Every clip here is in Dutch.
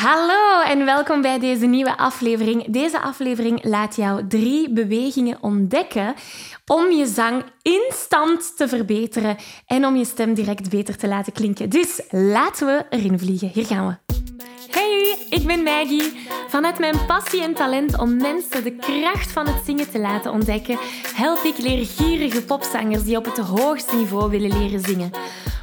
Hallo en welkom bij deze nieuwe aflevering. Deze aflevering laat jou drie bewegingen ontdekken om je zang instant te verbeteren en om je stem direct beter te laten klinken. Dus laten we erin vliegen. Hier gaan we. Hey, ik ben Maggie. Vanuit mijn passie en talent om mensen de kracht van het zingen te laten ontdekken, help ik leergierige popzangers die op het hoogste niveau willen leren zingen.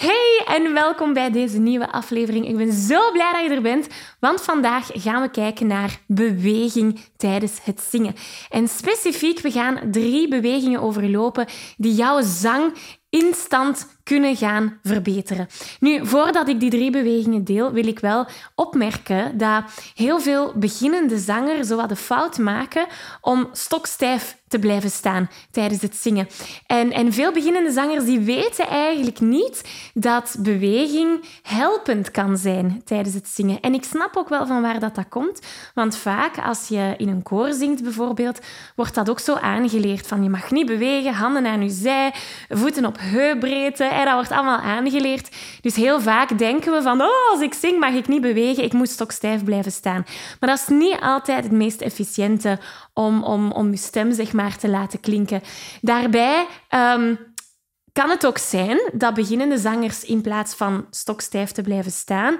Hey en welkom bij deze nieuwe aflevering. Ik ben zo blij dat je er bent, want vandaag gaan we kijken naar beweging tijdens het zingen. En specifiek, we gaan drie bewegingen overlopen die jouw zang instant kunnen gaan verbeteren. Nu, voordat ik die drie bewegingen deel, wil ik wel opmerken dat heel veel beginnende zangers zo wat de fout maken om stokstijf te blijven staan tijdens het zingen. En, en veel beginnende zangers die weten eigenlijk niet dat beweging helpend kan zijn tijdens het zingen. En ik snap ook wel van waar dat, dat komt, want vaak als je in een koor zingt bijvoorbeeld, wordt dat ook zo aangeleerd van je mag niet bewegen, handen aan je zij, voeten op heupbreedte dat wordt allemaal aangeleerd. Dus heel vaak denken we van, oh, als ik zing mag ik niet bewegen, ik moet stokstijf blijven staan. Maar dat is niet altijd het meest efficiënte om, om, om je stem zeg maar, te laten klinken. Daarbij... Um, kan het ook zijn dat beginnende zangers in plaats van stokstijf te blijven staan,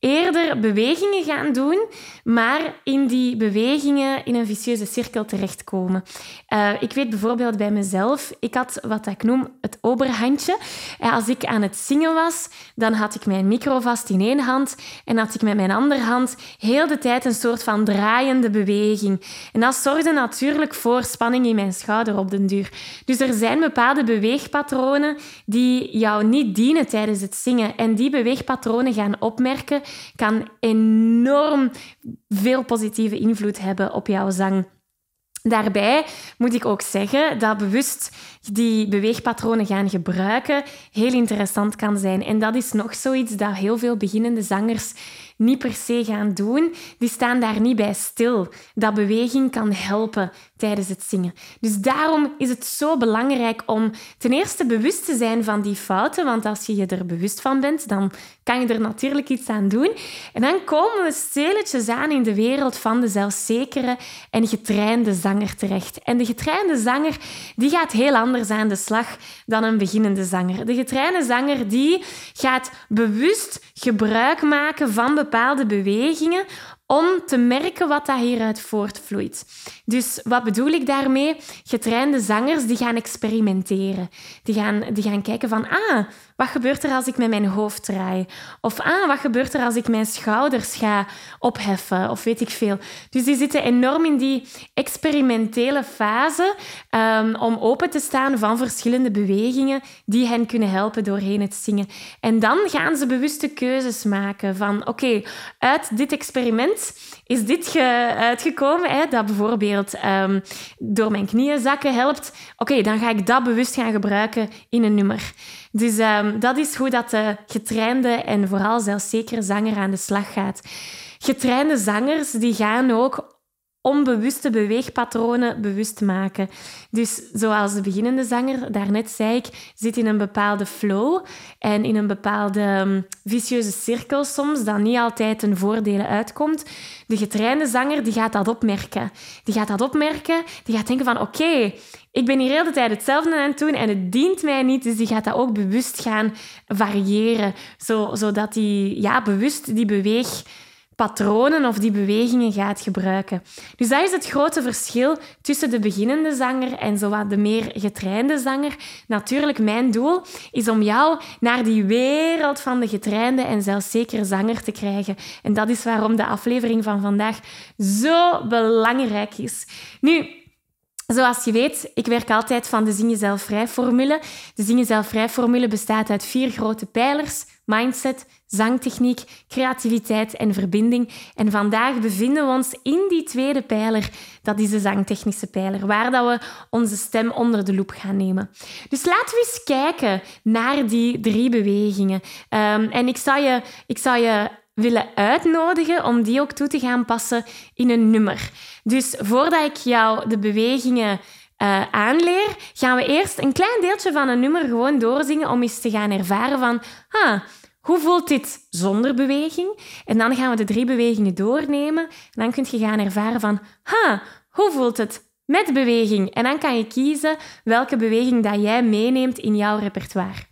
eerder bewegingen gaan doen, maar in die bewegingen in een vicieuze cirkel terechtkomen. Uh, ik weet bijvoorbeeld bij mezelf, ik had wat ik noem het oberhandje. Uh, als ik aan het zingen was, dan had ik mijn micro vast in één hand en had ik met mijn andere hand heel de tijd een soort van draaiende beweging. En dat zorgde natuurlijk voor spanning in mijn schouder op den duur. Dus er zijn bepaalde beweegpatronen die jou niet dienen tijdens het zingen. En die beweegpatronen gaan opmerken kan enorm veel positieve invloed hebben op jouw zang. Daarbij moet ik ook zeggen dat bewust die beweegpatronen gaan gebruiken heel interessant kan zijn. En dat is nog zoiets dat heel veel beginnende zangers niet per se gaan doen. Die staan daar niet bij stil. Dat beweging kan helpen tijdens het zingen. Dus daarom is het zo belangrijk om ten eerste bewust te zijn van die fouten. Want als je je er bewust van bent, dan kan je er natuurlijk iets aan doen. En dan komen we stilletjes aan in de wereld van de zelfzekere en getrainde zanger terecht. En de getrainde zanger die gaat heel anders aan de slag dan een beginnende zanger. De getrainde zanger die gaat bewust gebruik maken van bepaalde bewegingen om te merken wat dat hieruit voortvloeit. Dus wat bedoel ik daarmee? Getrainde zangers die gaan experimenteren. Die gaan, die gaan kijken van, ah, wat gebeurt er als ik met mijn hoofd draai? Of ah, wat gebeurt er als ik mijn schouders ga opheffen? Of weet ik veel. Dus die zitten enorm in die experimentele fase um, om open te staan van verschillende bewegingen die hen kunnen helpen doorheen het zingen. En dan gaan ze bewuste keuzes maken van oké, uit dit experiment is dit uitgekomen, hè, dat bijvoorbeeld um, door mijn knieën zakken helpt. Oké, dan ga ik dat bewust gaan gebruiken in een nummer. Dus um, dat is hoe dat de getrainde en vooral zelfzekere zanger aan de slag gaat. Getrainde zangers die gaan ook onbewuste beweegpatronen bewust maken. Dus zoals de beginnende zanger, daarnet zei ik, zit in een bepaalde flow en in een bepaalde um, vicieuze cirkel soms, dat niet altijd ten voordele uitkomt. De getrainde zanger die gaat dat opmerken. Die gaat dat opmerken, die gaat denken van oké, ik ben hier de hele tijd hetzelfde aan het doen en het dient mij niet, dus die gaat dat ook bewust gaan variëren, zo, zodat hij ja, bewust die beweeg patronen of die bewegingen gaat gebruiken. Dus dat is het grote verschil tussen de beginnende zanger en zowat de meer getrainde zanger. Natuurlijk, mijn doel is om jou naar die wereld van de getrainde en zelfzekere zanger te krijgen. En dat is waarom de aflevering van vandaag zo belangrijk is. Nu, Zoals je weet, ik werk altijd van de Zing Jezelf Vrij formule. De Zing Jezelf Vrij formule bestaat uit vier grote pijlers. Mindset, zangtechniek, creativiteit en verbinding. En vandaag bevinden we ons in die tweede pijler. Dat is de zangtechnische pijler, waar dat we onze stem onder de loep gaan nemen. Dus laten we eens kijken naar die drie bewegingen. Um, en ik zou je, ik zou je willen uitnodigen om die ook toe te gaan passen in een nummer. Dus voordat ik jou de bewegingen uh, aanleer, gaan we eerst een klein deeltje van een nummer gewoon doorzingen om eens te gaan ervaren van, ah, hoe voelt dit zonder beweging? En dan gaan we de drie bewegingen doornemen en dan kun je gaan ervaren van, ha, hoe voelt het met beweging? En dan kan je kiezen welke beweging dat jij meeneemt in jouw repertoire.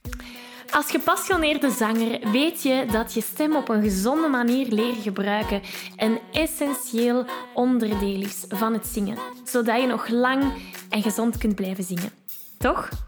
Als gepassioneerde zanger weet je dat je stem op een gezonde manier leren gebruiken een essentieel onderdeel is van het zingen, zodat je nog lang en gezond kunt blijven zingen. Toch?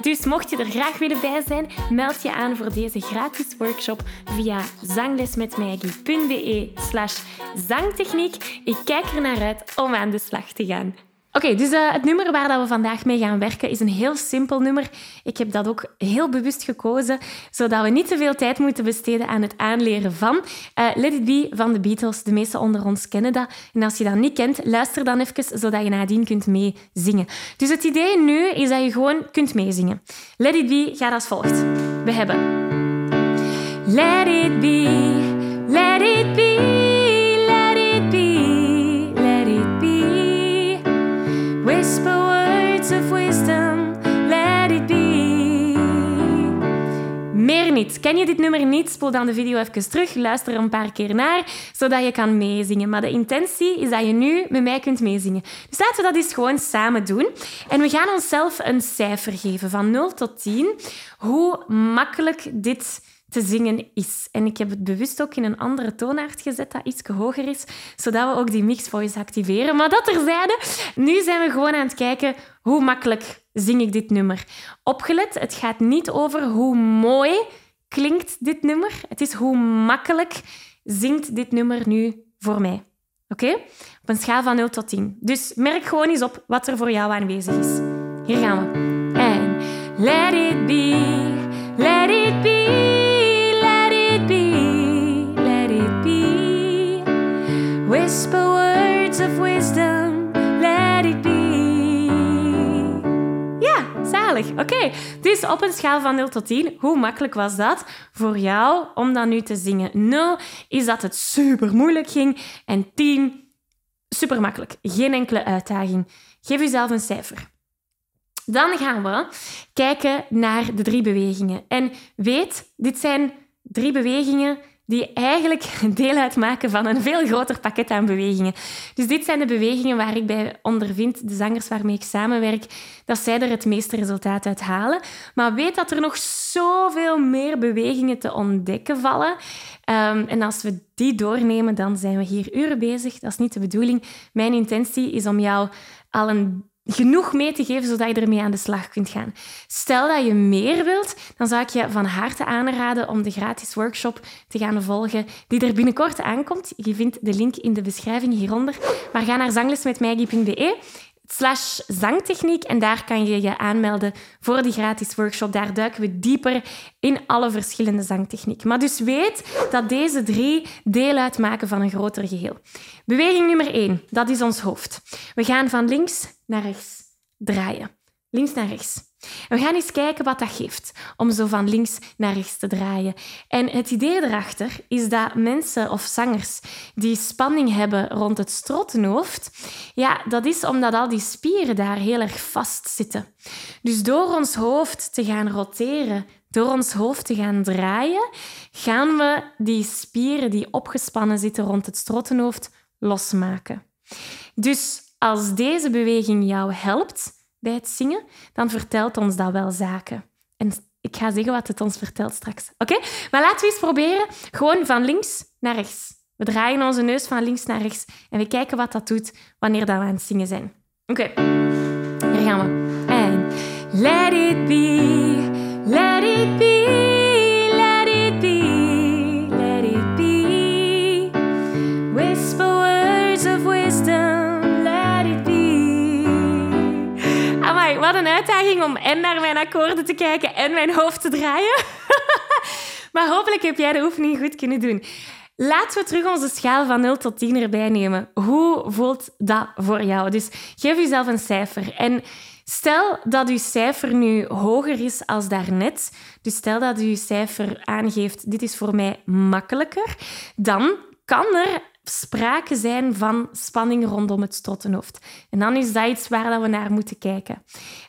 Dus mocht je er graag willen bij zijn, meld je aan voor deze gratis workshop via zanglesmetmaggie.be slash zangtechniek. Ik kijk er naar uit om aan de slag te gaan. Oké, dus uh, het nummer waar dat we vandaag mee gaan werken is een heel simpel nummer. Ik heb dat ook heel bewust gekozen, zodat we niet te veel tijd moeten besteden aan het aanleren van. Uh, Let It Be van de Beatles. De meesten onder ons kennen dat. En als je dat niet kent, luister dan even, zodat je nadien kunt meezingen. Dus het idee nu is dat je gewoon kunt meezingen. Let It Be gaat als volgt. We hebben... Let it be, let it be. Niet. Ken je dit nummer niet? Spoel dan de video even terug, luister er een paar keer naar, zodat je kan meezingen. Maar de intentie is dat je nu met mij kunt meezingen. Dus laten we dat eens gewoon samen doen. En we gaan onszelf een cijfer geven van 0 tot 10. Hoe makkelijk dit te zingen is. En ik heb het bewust ook in een andere toonaard gezet, dat iets hoger is, zodat we ook die mixed voice activeren. Maar dat terzijde, nu zijn we gewoon aan het kijken hoe makkelijk zing ik dit nummer. Opgelet, het gaat niet over hoe mooi klinkt dit nummer. Het is hoe makkelijk zingt dit nummer nu voor mij. Oké? Op een schaal van 0 tot 10. Dus merk gewoon eens op wat er voor jou aanwezig is. Hier gaan we. En let it be, let it Whisper words of wisdom. Oké, dus op een schaal van 0 tot 10, hoe makkelijk was dat voor jou om dat nu te zingen? 0 is dat het super moeilijk ging en 10 super makkelijk. Geen enkele uitdaging. Geef jezelf een cijfer. Dan gaan we kijken naar de drie bewegingen. En weet, dit zijn drie bewegingen die eigenlijk deel uitmaken van een veel groter pakket aan bewegingen. Dus dit zijn de bewegingen waar ik bij ondervind, de zangers waarmee ik samenwerk, dat zij er het meeste resultaat uit halen. Maar weet dat er nog zoveel meer bewegingen te ontdekken vallen. Um, en als we die doornemen, dan zijn we hier uren bezig. Dat is niet de bedoeling. Mijn intentie is om jou al een genoeg mee te geven zodat je ermee aan de slag kunt gaan. Stel dat je meer wilt, dan zou ik je van harte aanraden om de gratis workshop te gaan volgen die er binnenkort aankomt. Je vindt de link in de beschrijving hieronder. Maar ga naar zanglesmetmaggie.be slash zangtechniek. En daar kan je je aanmelden voor die gratis workshop. Daar duiken we dieper in alle verschillende zangtechnieken. Maar dus weet dat deze drie deel uitmaken van een groter geheel. Beweging nummer één, dat is ons hoofd. We gaan van links naar rechts draaien. Links naar rechts. We gaan eens kijken wat dat geeft om zo van links naar rechts te draaien. En het idee erachter is dat mensen of zangers die spanning hebben rond het strottenhoofd, ja, dat is omdat al die spieren daar heel erg vast zitten. Dus door ons hoofd te gaan roteren, door ons hoofd te gaan draaien, gaan we die spieren die opgespannen zitten rond het strottenhoofd losmaken. Dus als deze beweging jou helpt, bij het zingen, dan vertelt ons dat wel zaken. En ik ga zeggen wat het ons vertelt straks. Oké? Maar laten we eens proberen. Gewoon van links naar rechts. We draaien onze neus van links naar rechts en we kijken wat dat doet wanneer dat we aan het zingen zijn. Oké, hier gaan we. En let it be, let it be. Een uitdaging om en naar mijn akkoorden te kijken en mijn hoofd te draaien. maar hopelijk heb jij de oefening goed kunnen doen. Laten we terug onze schaal van 0 tot 10 erbij nemen. Hoe voelt dat voor jou? Dus geef jezelf een cijfer. En stel dat je cijfer nu hoger is als daarnet. Dus stel dat je cijfer aangeeft, dit is voor mij makkelijker. Dan kan er sprake zijn van spanning rondom het strottenhoofd. En dan is dat iets waar we naar moeten kijken.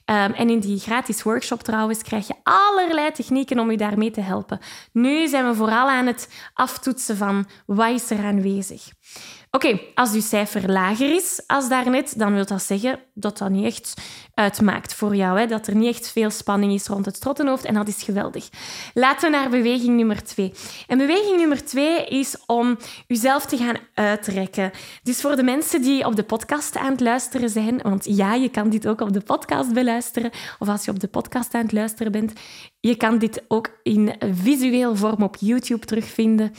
Ehm, en in die gratis workshop trouwens krijg je allerlei technieken om je daarmee te helpen. Nu zijn we vooral aan het aftoetsen van wat is er aanwezig. Oké, als uw cijfer lager is als daarnet, dan wil dat zeggen dat dat niet echt uitmaakt voor jou. Hè? Dat er niet echt veel spanning is rond het strottenhoofd en dat is geweldig. Laten we naar beweging nummer twee. En beweging nummer twee is om uzelf te gaan uitrekken. Dus voor de mensen die op de podcast aan het luisteren zijn, want ja, je kan dit ook op de podcast beluisteren, of als je op de podcast aan het luisteren bent, je kan dit ook in visueel vorm op YouTube terugvinden.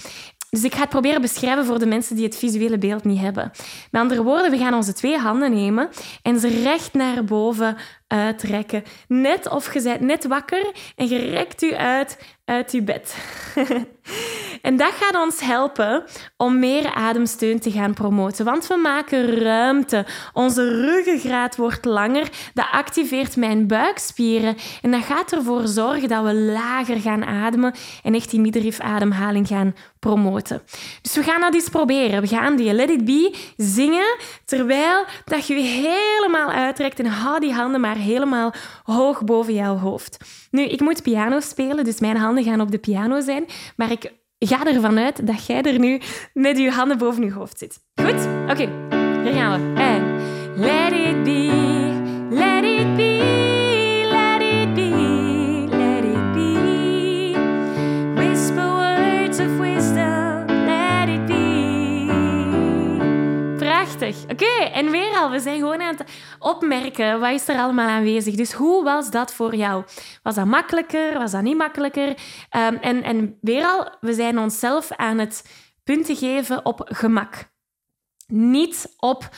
Dus ik ga het proberen beschrijven voor de mensen die het visuele beeld niet hebben. Met andere woorden, we gaan onze twee handen nemen en ze recht naar boven uitrekken. Net of je bent net wakker en je rekt u uit uit je bed. en dat gaat ons helpen om meer ademsteun te gaan promoten, want we maken ruimte. Onze ruggengraat wordt langer, dat activeert mijn buikspieren en dat gaat ervoor zorgen dat we lager gaan ademen en echt die middenrifademhaling gaan promoten. Dus we gaan dat eens proberen. We gaan die Let It Be zingen terwijl dat je je helemaal uitrekt en hou die handen maar helemaal hoog boven jouw hoofd. Nu, ik moet piano spelen, dus mijn handen gaan op de piano zijn, maar ik ga ervan uit dat jij er nu met je handen boven je hoofd zit. Goed? Oké, hier gaan we. Opmerken wat is er allemaal aanwezig. Dus hoe was dat voor jou? Was dat makkelijker? Was dat niet makkelijker? Um, en, en weer al, we zijn onszelf aan het punten geven op gemak. Niet op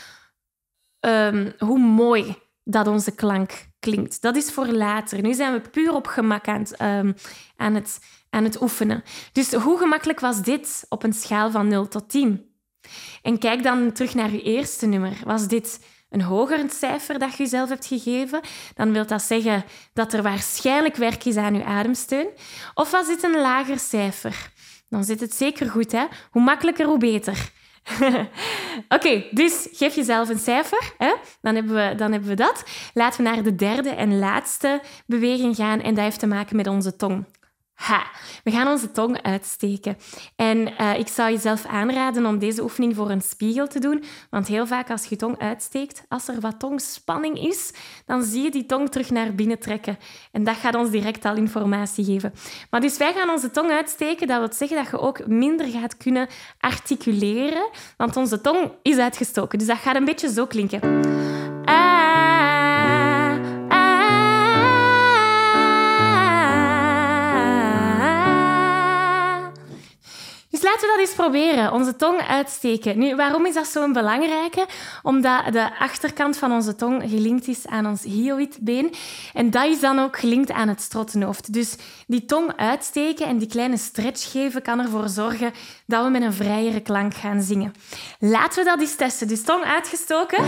um, hoe mooi dat onze klank klinkt. Dat is voor later. Nu zijn we puur op gemak aan het, um, aan het, aan het oefenen. Dus hoe gemakkelijk was dit op een schaal van 0 tot 10? En kijk dan terug naar je eerste nummer. Was dit een hoger cijfer dat je jezelf hebt gegeven, dan wil dat zeggen dat er waarschijnlijk werk is aan je ademsteun. Of was dit een lager cijfer? Dan zit het zeker goed, hè? Hoe makkelijker, hoe beter. Oké, dus geef jezelf een cijfer. Hè? Dan, hebben we, dan hebben we dat. Laten we naar de derde en laatste beweging gaan. En dat heeft te maken met onze tong. Ha, we gaan onze tong uitsteken. En uh, ik zou jezelf aanraden om deze oefening voor een spiegel te doen. Want heel vaak als je tong uitsteekt, als er wat tongspanning is, dan zie je die tong terug naar binnen trekken. En dat gaat ons direct al informatie geven. Maar dus wij gaan onze tong uitsteken. Dat wil zeggen dat je ook minder gaat kunnen articuleren. Want onze tong is uitgestoken. Dus dat gaat een beetje zo klinken. Proberen. Onze tong uitsteken. Nu, waarom is dat zo'n belangrijke? Omdat de achterkant van onze tong gelinkt is aan ons hyoïdbeen. En dat is dan ook gelinkt aan het strottenhoofd. Dus die tong uitsteken en die kleine stretch geven kan ervoor zorgen dat we met een vrijere klank gaan zingen. Laten we dat eens testen. Dus tong uitgestoken.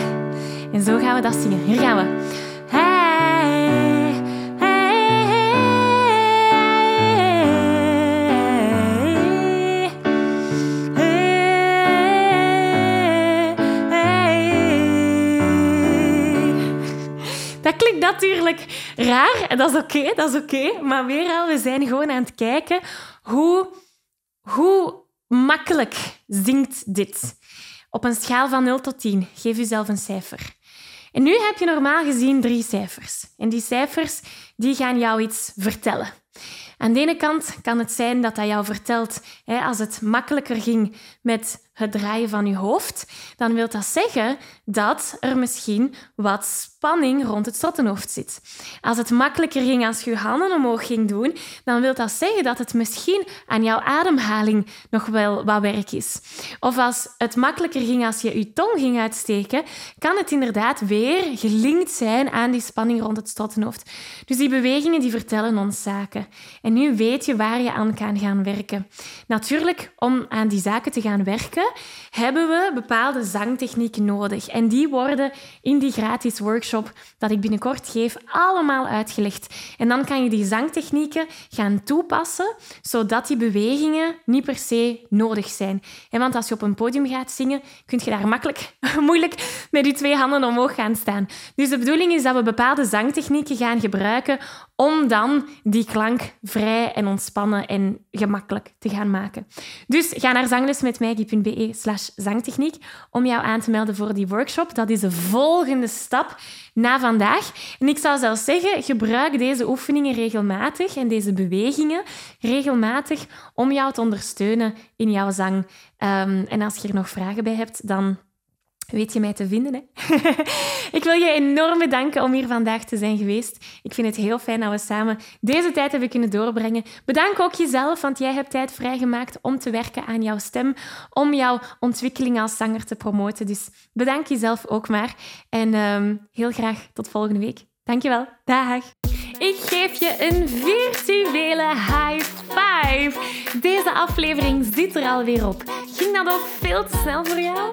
En zo gaan we dat zingen. Hier gaan we. Hey, Dat klinkt natuurlijk raar en dat is oké, dat is oké. Maar weer al, we zijn gewoon aan het kijken hoe, hoe makkelijk zingt dit. Op een schaal van 0 tot 10, geef jezelf een cijfer. En nu heb je normaal gezien drie cijfers. En die cijfers die gaan jou iets vertellen. Aan de ene kant kan het zijn dat dat jou vertelt, hè, als het makkelijker ging met het draaien van je hoofd, dan wil dat zeggen dat er misschien wat spanning rond het strottenhoofd zit. Als het makkelijker ging als je je handen omhoog ging doen, dan wil dat zeggen dat het misschien aan jouw ademhaling nog wel wat werk is. Of als het makkelijker ging als je je tong ging uitsteken, kan het inderdaad weer gelinkt zijn aan die spanning rond het strottenhoofd. Dus die bewegingen die vertellen ons zaken. En nu weet je waar je aan kan gaan werken. Natuurlijk, om aan die zaken te gaan werken, hebben we bepaalde zangtechnieken nodig. En die worden in die gratis workshop dat ik binnenkort geef allemaal uitgelegd. En dan kan je die zangtechnieken gaan toepassen, zodat die bewegingen niet per se nodig zijn. En want als je op een podium gaat zingen, kun je daar makkelijk, moeilijk met je twee handen omhoog gaan staan. Dus de bedoeling is dat we bepaalde zangtechnieken gaan gebruiken om dan die klank vrij en ontspannen en gemakkelijk te gaan maken. Dus ga naar zanglesmetmaggie.be zangtechniek om jou aan te melden voor die workshop. Dat is de volgende stap na vandaag. En ik zou zelfs zeggen, gebruik deze oefeningen regelmatig en deze bewegingen regelmatig om jou te ondersteunen in jouw zang. Ehm, en als je er nog vragen bij hebt, dan weet je mij te vinden. Hè? ik wil je enorm bedanken om hier vandaag te zijn geweest. Ik vind het heel fijn dat we samen deze tijd hebben kunnen doorbrengen. Bedank ook jezelf, want jij hebt tijd vrijgemaakt om te werken aan jouw stem, om jouw ontwikkeling als zanger te promoten. Dus bedank jezelf ook maar. En um, heel graag tot volgende week. Dankjewel. Dag. Ik geef je een virtuele high five. Deze aflevering zit er alweer op. Ging dat ook veel te snel voor jou?